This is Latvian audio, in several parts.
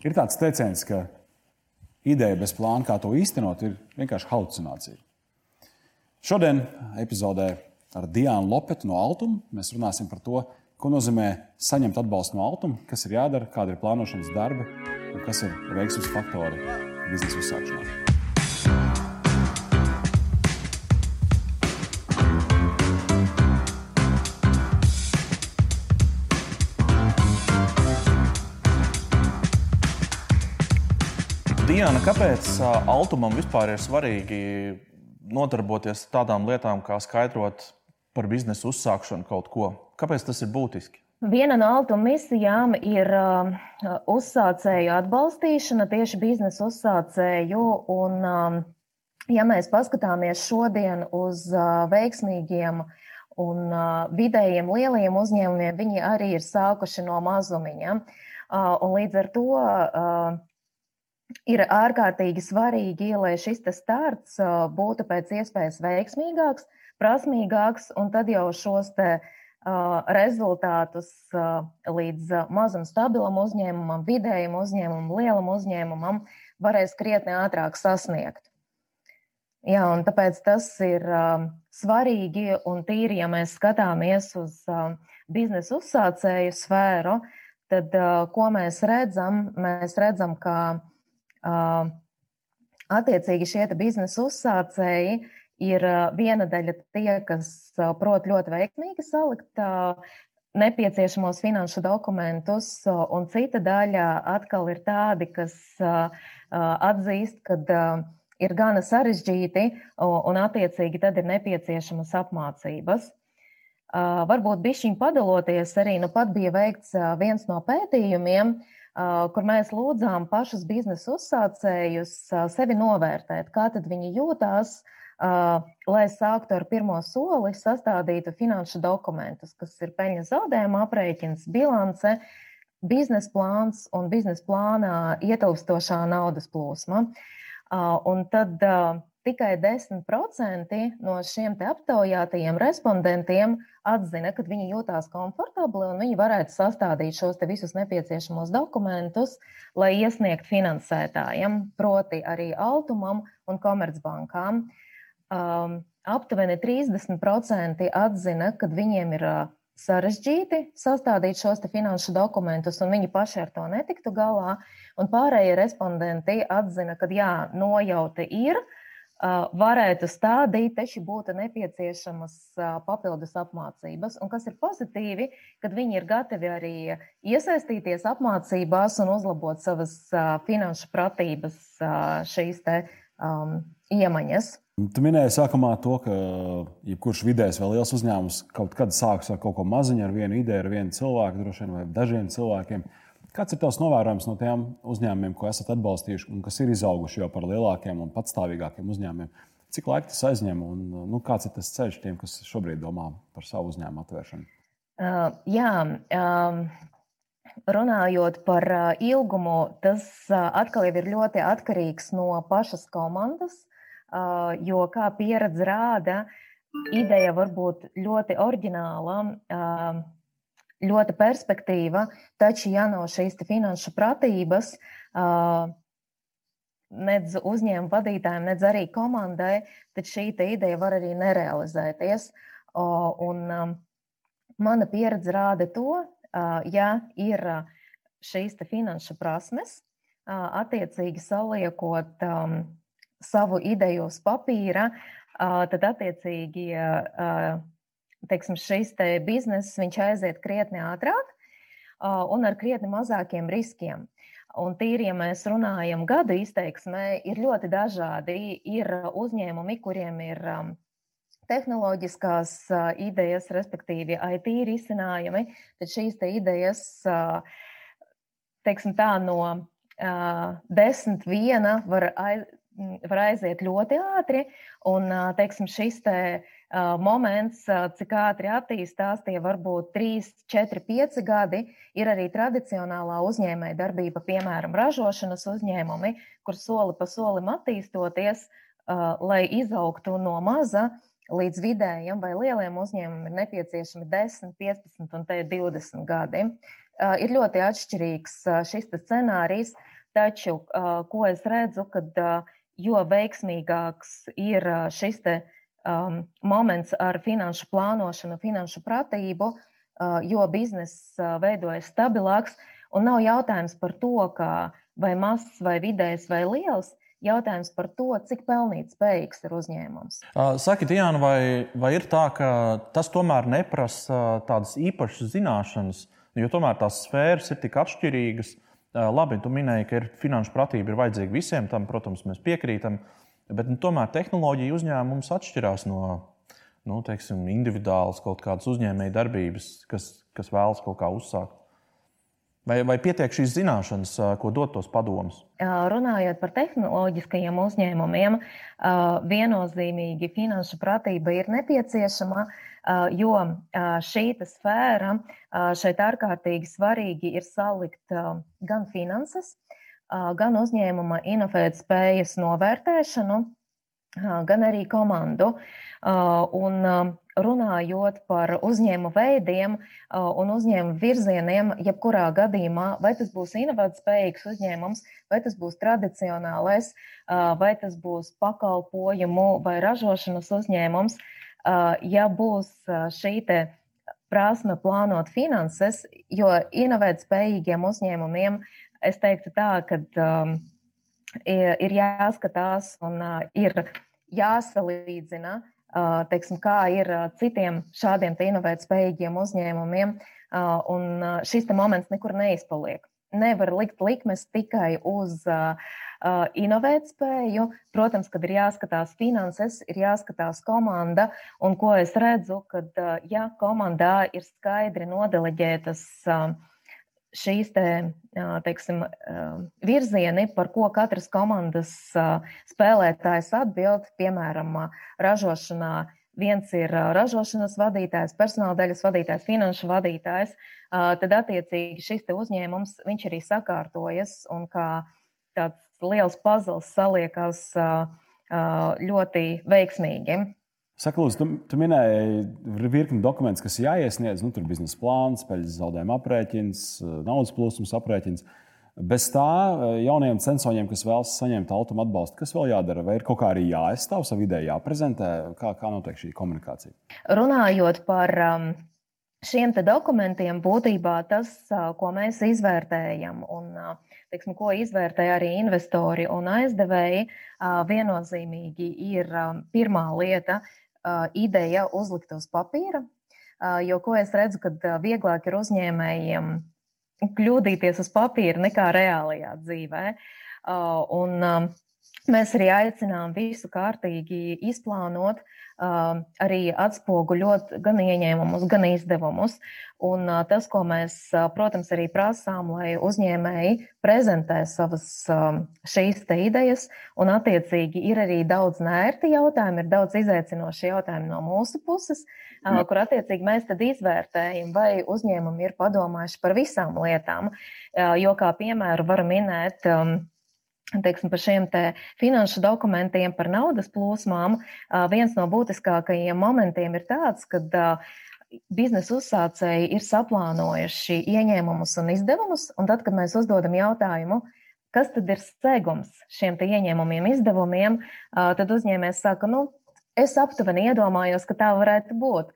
Ir tāds teiciens, ka ideja bez plāna, kā to īstenot, ir vienkārši halucinācija. Šodien epizodē ar Diānu Lopetu no Altuma mēs runāsim par to, ko nozīmē saņemt atbalstu no Altuma, kas ir jādara, kāda ir plānošanas darba un kas ir veiksmes faktori biznesa uzsākšanā. Diana, kāpēc Altumam vispār ir svarīgi nodarboties ar tādām lietām, kā skaidrot par biznesa uzsākšanu kaut ko? Kāpēc tas ir būtiski? Viena no Altuma misijām ir uzsācēju atbalstīšana, tieši biznesa uzsācēju. Un, ja mēs paskatāmies šodien uz veiksmīgiem un vidējiem lieliem uzņēmumiem, viņi arī ir sākuši no mazumiņa. Un līdz ar to ir ārkārtīgi svarīgi, lai šis starts būtu pēc iespējas veiksmīgāks, prasmīgāks, un tad jau šos te, uh, rezultātus uh, līdz mazam stabilam uzņēmumam, vidējam uzņēmumam, lielam uzņēmumam varēs krietni ātrāk sasniegt. Jā, un tāpēc tas ir uh, svarīgi un tīri, ja mēs skatāmies uz uh, biznesa uzsācēju sfēru, tad uh, ko mēs redzam? Mēs redzam, ka Attiecīgi šie biznesa uzsācēji ir viena daļa tie, kas prot ļoti veiksmīgi salikt nepieciešamos finanšu dokumentus, un cita daļa atkal ir tādi, kas atzīst, ka ir gana sarežģīti, un attiecīgi tad ir nepieciešamas apmācības. Varbūt bišķiņ padaloties arī, nu pat bija veikts viens no pētījumiem, uh, kur mēs lūdzām pašus biznesa uzsācējus sevi novērtēt, kā viņi jūtās, lai sāktu ar pirmo soli, sastādītu finanšu dokumentus, kas ir peļņas zaudējuma aprēķins, bilance, biznesa plāns un biznesa plānā ietilpstošā naudas plūsma. Un tad tikai 10% no šiem aptaujātajiem respondentiem atzina, ka viņi jūtās komfortabli un viņi varētu sastādīt šos visus nepieciešamos dokumentus, lai iesniegtu finansētājiem, proti arī Altumam un Komercbankām. Um, aptuveni 30% atzina, ka viņiem ir uh, sarežģīti sastādīt šos finanšu dokumentus, un viņi paši ar to netiktu galā. Pārējie respondenti atzina, ka jā, nojauta ir, uh, varētu stādīt, taču būtu nepieciešamas papildus apmācības. Un kas ir pozitīvi, kad viņi ir gatavi arī iesaistīties apmācībās un uzlabot savas finanšu pratības šīs te um, iemaņas. Tu minēji sākumā to, ka jebkurš vidējs vai liels uzņēmums kaut kad sāks ar kaut ko maziņu, ar vienu ideju, ar vienu cilvēku, droši vien, vai dažiem cilvēkiem. Kāds ir tavs novērojums no tiem uzņēmumiem, ko esat atbalstījuši un kas ir izauguši jau par lielākiem un patstāvīgākiem uzņēmumiem? Cik laika tas aizņem un nu, kāds ir tas ceļš tiem, kas šobrīd domā par savu uzņēmumu atvēršanu? Uh, jā, um, runājot par uh, ilgumu, tas uh, atkal ir ļoti atkarīgs no pašas komandas, uh, jo, kā pieredze rāda, ideja var būt ļoti oriģināla. Uh, ļoti perspektīva, taču, ja nav šīs finanšu pratības, nedz uzņēmuma vadītājiem, nedz arī komandai, tad šī ideja var arī nerealizēties. Un mana pieredze rāda to, ja ir šīs finanšu prasmes, attiecīgi saliekot savu ideju uz papīra, tad attiecīgi teiksim, šis te bizness aiziet krietni ātrāk un ar krietni mazākiem riskiem. Un tīri, ja mēs runājam gadu izteiksmē, ir ļoti dažādi. Ir uzņēmumi, kuriem ir tehnoloģiskās idejas, respektīvi IT risinājumi, tad šīs te idejas, teiksim tā, no desmit viena var, aiz, var aiziet ļoti ātri, un, teiksim, šis te moments, cik ātri attīstās, tie var būt 3, 4, 5 gadi. Ir arī tradicionālā uzņēmēja darbība, piemēram, ražošanas uzņēmumi, kur soli pa solim attīstoties, lai izaugtu no maza līdz vidējiem vai lieliem uzņēmumiem, ir nepieciešami 10, 15 un 20 gadi. ir ļoti atšķirīgs šis scenārijs, taču ko es redzu, kad jo veiksmīgāks ir šis te, um, moments ar finanšu plānošanu, finanšu pratību, uh, jo bizness uh, veidojas stabilāks. Un nav jautājums par to, vai mazs, vai vidējs, vai liels. Jautājums par to, cik pelnīt spējīgs ir uzņēmums. Saki, Diana, vai, vai ir tā, ka tas tomēr neprasa tādas īpašas zināšanas, jo tomēr tās sfēras ir tik atšķirīgas? Labi, tu minēji, ka ir finanšu pratība ir vajadzīga visiem, tam, protams, mēs piekrītam, bet nu, tomēr tehnoloģija uzņēmums atšķirās no nu, teiksim, individuālas kaut kādas uzņēmēja darbības, kas, kas vēlas kaut kā uzsākt. Vai, vai pietiek šīs zināšanas, ko dot tos padomus? Runājot par tehnoloģiskajiem uzņēmumiem, viennozīmīgi finanšu pratība ir nepieciešama, jo šī sfēra šeit ārkārtīgi svarīgi ir salikt gan finanses, gan uzņēmuma inovēt spējas novērtēšanu, gan arī komandu. Un runājot par uzņēmumu veidiem un uzņēmumu virzieniem, jebkurā gadījumā, vai tas būs inovatīvs uzņēmums, vai tas būs tradicionālais, vai tas būs pakalpojumu vai ražošanas uzņēmums, ja būs šī prasme plānot finanses, jo inovatīviem uzņēmumiem es teiktu tā, ka um, ir jāskatās un uh, ir jāsalīdzina teiksim, kā ir citiem šādiem inovētspējīgiem uzņēmumiem, un šis moments nekur neizpaliek. Nevar likt likmes tikai uz inovētspēju. Protams, kad ir jāskatās finanses, ir jāskatās komanda, un ko es redzu, kad ja komandā ir skaidri nodeleģētas uh, šīs te, teiksim, virzieni, par ko katras komandas spēlētājs atbild, piemēram, ražošanā. Viens ir ražošanas vadītājs, personāla daļas vadītājs, finanšu vadītājs. Tad, attiecīgi, šis uzņēmums arī sakārtojas un kā tāds liels pazls saliekas ļoti veiksmīgi. Saka, Lūdzu, tu, tu minēji virkni dokumentus, kas jāiesniedz. Nu, tur ir biznesa plāns, peļņas zaudējuma aprēķins, naudas plūsmas aprēķins. Bez tā jaunajiem censoņiem, kas vēlas saņemt automašīnu atbalstu, kas vēl jādara? Vai ir kaut kā arī jāaizstāv savu ideju, jāprezentē? Kā, kā notiek šī komunikācija? Runājot par um, šiem dokumentiem, būtībā tas, ko mēs izvērtējam un teiksim, ko izvērtē arī investori un aizdevēji, viennozīmīgi ir um, pirmā lieta ideja uzlikt uz papīra. Jo, ko es redzu, kad vieglāk ir uzņēmējiem kļūdīties uz papīra nekā reālajā dzīvē. Un mēs arī aicinām visu kārtīgi izplānot, arī atspoguļot gan ieņēmumus, gan izdevumus. Un tas, ko mēs, protams, arī prasām, lai uzņēmēji prezentē savas šīs idejas, un attiecīgi ir arī daudz nērti jautājumi, ir daudz izaicinoši jautājumi no mūsu puses, mm. kur attiecīgi mēs tad izvērtējam, vai uzņēmumi ir padomājuši par visām lietām. Jo kā piemēru varu minēt, teiksim, par šiem finanšu dokumentiem, par naudas plūsmām, viens no būtiskākajiem momentiem ir tāds, ka biznesa uzsācēji ir saplānojuši ieņēmumus un izdevumus, un tad, kad mēs uzdodam jautājumu, kas tad ir segums šiem ieņēmumiem, izdevumiem, tad uzņēmējs saka, nu, es aptuveni iedomājos, ka tā varētu būt.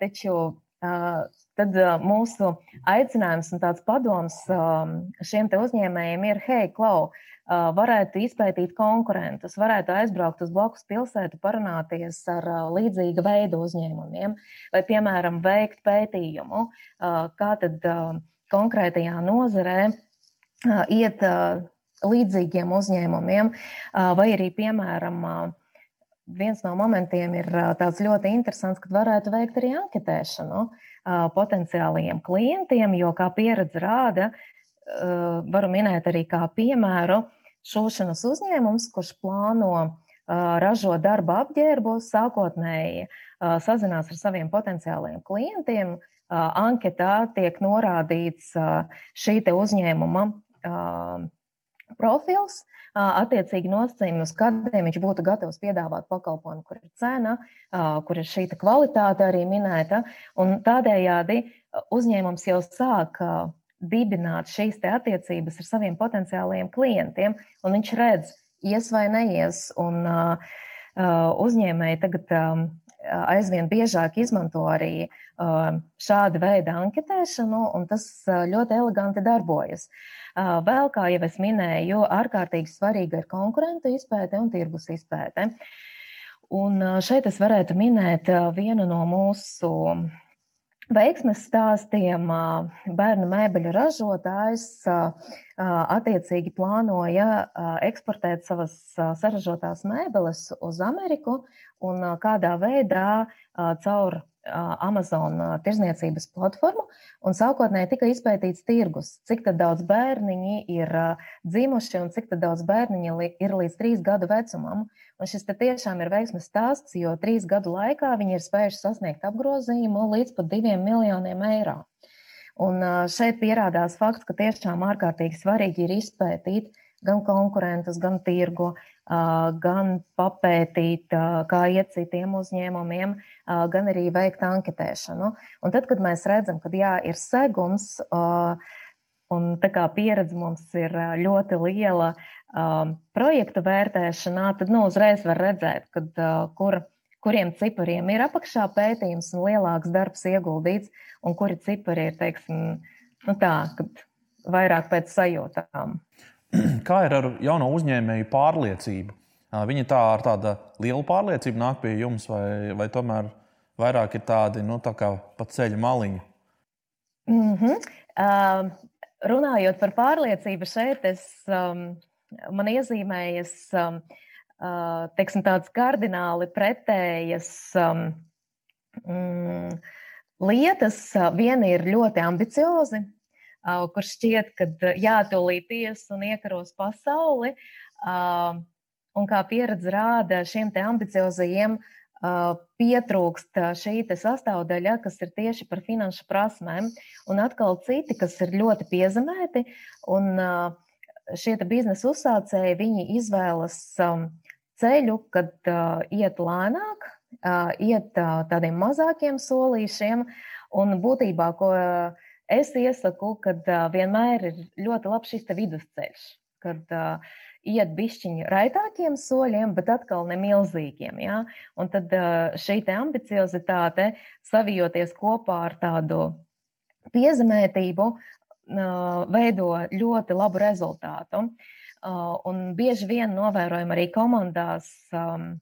Taču tad mūsu aicinājums un tāds padoms šiem uzņēmējiem ir, hei, klau, varētu izpētīt konkurentus, varētu aizbraukt uz blakus pilsētu, parunāties ar līdzīga veida uzņēmumiem, vai, piemēram, veikt pētījumu, kā tad konkrētajā nozarē iet līdzīgiem uzņēmumiem, vai arī, piemēram, viens no momentiem ir tāds ļoti interesants, kad varētu veikt arī anketēšanu potenciālajiem klientiem, jo, kā pieredze rāda, varu minēt arī kā piemēru, šūšanas uzņēmums, kurš plāno ražot darba apģērbus, sākotnēji sazinās ar saviem potenciālajiem klientiem. Anketā tiek norādīts šī uzņēmuma profils, attiecīgi nosacījumi, uz kādiem viņš būtu gatavs piedāvāt pakalpojumu, kur ir cena, kur ir šī kvalitāte arī minēta. Tādējādi uzņēmums jau sāk dibināt šīs attiecības ar saviem potenciālajiem klientiem, un viņš redz, ies vai neies. Un, uzņēmēji tagad aizvien biežāk izmanto arī šādu veidu anketēšanu, un tas ļoti eleganti darbojas. Vēl, kā jau es minēju, ārkārtīgi svarīga ir konkurentu izpēte un tirgus izpēte. Un šeit es varētu minēt vienu no mūsu veiksmes stāstiem. Bērnu mēbeļu ražotājs attiecīgi plānoja eksportēt savas saražotās mēbeles uz Ameriku un kādā veidā caur Amazon tirzniecības platformu, un sākotnēji tika izpētīts tirgus, cik daudz bērniņi ir dzimuši un cik daudz bērniņi ir līdz trīs gadu vecumam. Un šis tiešām ir veiksmes stāsts, jo trīs gadu laikā viņi ir spējuši sasniegt apgrozījumu līdz pat diviem miljoniem eiro. Un šeit pierādās fakts, ka tiešām ārkārtīgi svarīgi ir izpētīt gan konkurentus, gan tirgu, gan papētīt, kā iet citiem uzņēmumiem, gan arī veikt anketēšanu. Un tad, kad mēs redzam, ka jā, ir segums, un tā kā pieredze mums ir ļoti liela projektu vērtēšanā, tad nu, uzreiz var redzēt, kad, kur, kuriem cipariem ir apakšā pētījums un lielāks darbs ieguldīts, un kuri cipari ir, teiksim, nu tā, vairāk pēc sajūtām. Kā ir ar jauno uzņēmēju pārliecību? Viņi tā ar tādu lielu pārliecību nāk pie jums, vai, vai tomēr vairāk ir tādi nu, tā kā pa ceļa maliņi? Mm -hmm. uh, runājot par pārliecību, šeit es, um, man iezīmējas um, uh, teiksim, tādas kardināli pretējas um, mm, lietas. Viena ir ļoti ambiciozi, kur šķiet, ka jātulīties un iekaros pasauli. Un kā pieredze rāda, šiem ambiciozajiem pietrūkst šī sastāvdaļa, kas ir tieši par finanšu prasmēm, un atkal citi, kas ir ļoti piezemēti. Un šie biznesa uzsācēji, viņi izvēlas ceļu, kad iet lēnāk, iet tādiem mazākiem solīšiem, un būtībā, ko Es iesaku, ka vienmēr ir ļoti labs šis vidusceļš, kad uh, iet bišķiņi raitākiem soļiem, bet atkal ne milzīgiem. Ja? Un tad uh, šī ambiciozitāte, savijoties kopā ar tādu piezemētību, uh, veido ļoti labu rezultātu. Uh, un bieži vien novērojam arī komandās. Um,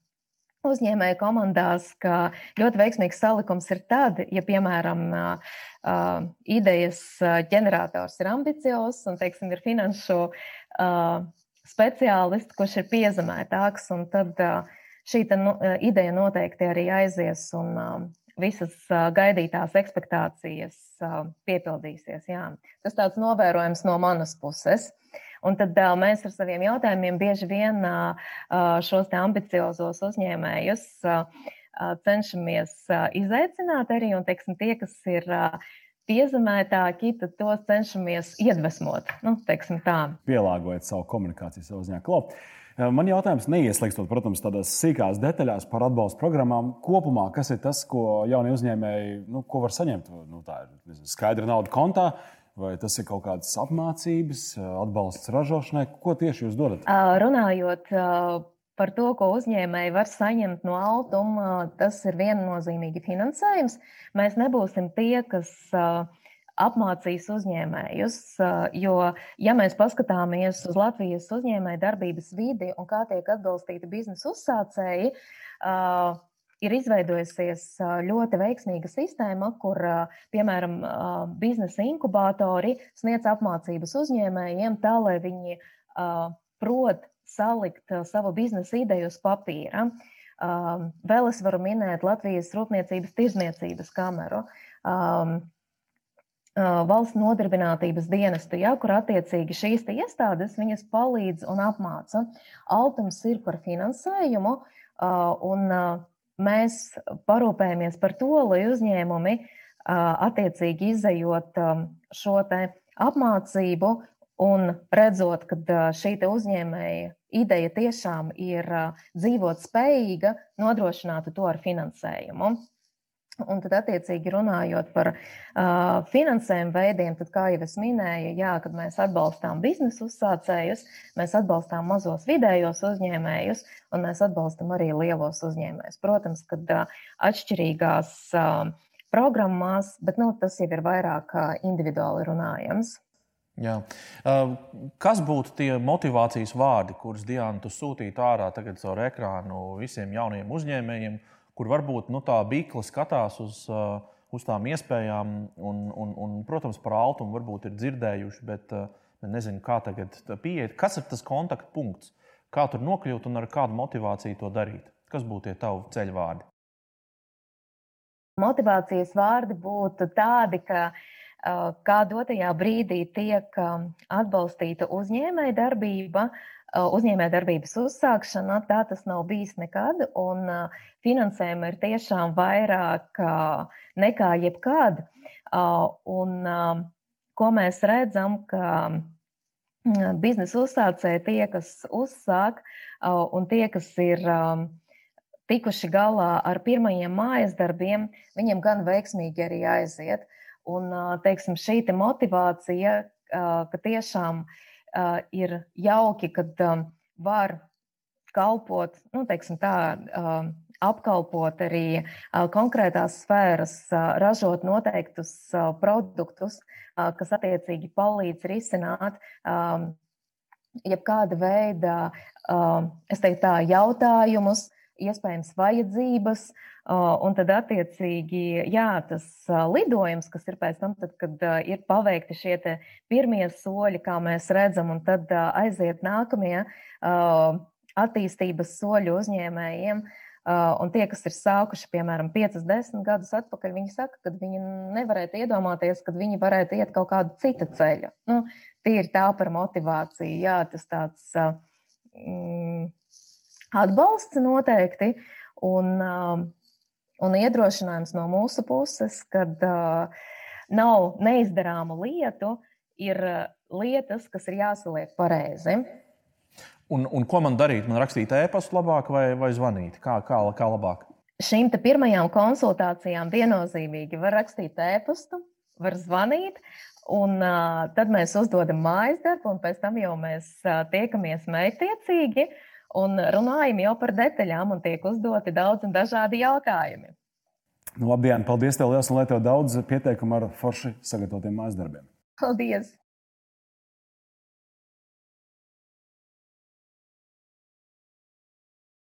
uzņēmēju komandās, ka ļoti veiksmīgs salikums ir tad, ja, piemēram, uh, idejas ģenerators ir ambiciozs un, teiksim, ir finanšu uh, speciālists, kurš ir piezemētāks, un tad uh, šī no, ideja noteikti arī aizies un uh, visas uh, gaidītās expectācijas uh, piepildīsies. Jā. Tas tāds novērojums no manas puses. Un tad uh, mēs ar saviem jautājumiem bieži vien uh, šos ambiciozos uzņēmējus uh, cenšamies uh, izaicināt arī, un teiksim, tie, kas ir uh, piezemētāki, tad tos cenšamies iedvesmot. Nu, Pielāgojot savu komunikāciju savā ziņā. Klau. Man jautājums neieslīgstot, protams, tādās sīkās detaļās par atbalsta programmām. Kopumā, kas ir tas, ko jaunie uzņēmēji nu, ko var saņemt? Nu, tā ir skaidra nauda kontā, Vai tas ir kaut kādas apmācības, atbalsts ražošanai? Ko tieši jūs dodat? Runājot par to, ko uzņēmēji var saņemt no Altuma, tas ir viennozīmīgi finansējums. Mēs nebūsim tie, kas apmācīs uzņēmējus. Jo, ja mēs paskatāmies uz Latvijas uzņēmēju darbības vidi un kā tiek atbalstīti biznesa uzsācēji, ir izveidojusies ļoti veiksmīga sistēma, kur, piemēram, biznesa inkubatori sniedz apmācības uzņēmējiem tā, lai viņi prot salikt savu biznesa ideju uz papīra. Vēl es varu minēt Latvijas Rūpniecības tirzniecības kameru. Valsts nodarbinātības dienestu, ja, kur attiecīgi šīs iestādes viņas palīdz un apmāca. Altums ir par finansējumu, un mēs parūpējamies par to, lai uzņēmumi attiecīgi izējot šo apmācību, Un redzot, ka šī uzņēmēja ideja tiešām ir dzīvot spējīga, nodrošinātu to ar finansējumu. Un tad, attiecīgi, runājot par uh, finansējuma veidiem, tad, kā jau es minēju, jā, kad mēs atbalstām biznesa uzsācējus, mēs atbalstām mazos vidējos uzņēmējus, un mēs atbalstam arī lielos uzņēmējus. Protams, kad uh, atšķirīgās uh, programmās, bet nu, tas jau ir vairāk uh, individuāli runājams. Jā. Kas būtu tie motivācijas vārdi, kurus Diana sūtītu ārā tagad caur ekrānu visiem jauniem uzņēmējiem? Kur varbūt nu, tā bikla skatās uz, uh, uz tām iespējām, un, un, un, protams, par altumu varbūt ir dzirdējuši, bet uh, nezinu, kā tagad pieiet. Kas ir tas kontaktpunkts? Kā tur nokļūt un ar kādu motivāciju to darīt? Kas būtu tie tavi ceļvārdi? Motivācijas vārdi būtu tādi, ka uh, kā dotajā brīdī tiek um, atbalstīta uzņēmēja darbība, uzņēmējdarbības uzsākšana, tā tas nav bijis nekad, un finansējuma ir tiešām vairāk nekā jebkad. Un ko mēs redzam, ka biznesa uzsācēji tie, kas uzsāk, un tie, kas ir tikuši galā ar pirmajiem mājas darbiem, viņiem gan veiksmīgi arī aiziet. Un, teiksim, šī te motivācija, ka tiešām uh, uh, ir jauki, kad um, var kalpot, nu, teiksim tā, uh, apkalpot arī uh, konkrētās sfēras, uh, ražot noteiktus uh, produktus, uh, kas attiecīgi palīdz risināt um, jebkāda veida, uh, es teiktu tā, jautājumus, iespējams, vajadzības. Un tad, attiecīgi, jā, tas lidojums, kas ir pēc tam, tad, kad ir paveikti šie pirmie soļi, kā mēs redzam, un tad aiziet nākamie attīstības soļi uzņēmējiem. Un tie, kas ir sākuši, piemēram, 5, 10 gadus atpakaļ, viņi saka, ka viņi nevarētu iedomāties, ka viņi varētu iet kaut kādu citu ceļu. Nu, Tīri tā par motivāciju. Jā, tas tāds mm, atbalsts noteikti un, um, un iedrošinājums no mūsu puses, kad uh, nav neizdarāmu lietu, ir uh, lietas, kas ir jāsaliek pareizi. Un, un ko man darīt? Man rakstīt e-pastu labāk vai, vai zvanīt? Kā, kā, kā labāk? Šīm pirmajām konsultācijām viennozīmīgi var rakstīt e-pastu, var zvanīt, un uh, tad mēs uzdodam mājas darbu, un pēc tam jau mēs uh, tiekamies mērķtiecīgi. Uh, un runājam jau par detaļām, un tiek uzdoti daudz un dažādi jautājumi. Nu, labi, Jānis, paldies tev liels, un lai tev daudz pieteikumu ar forši sagatavotiem mājas darbiem. Paldies!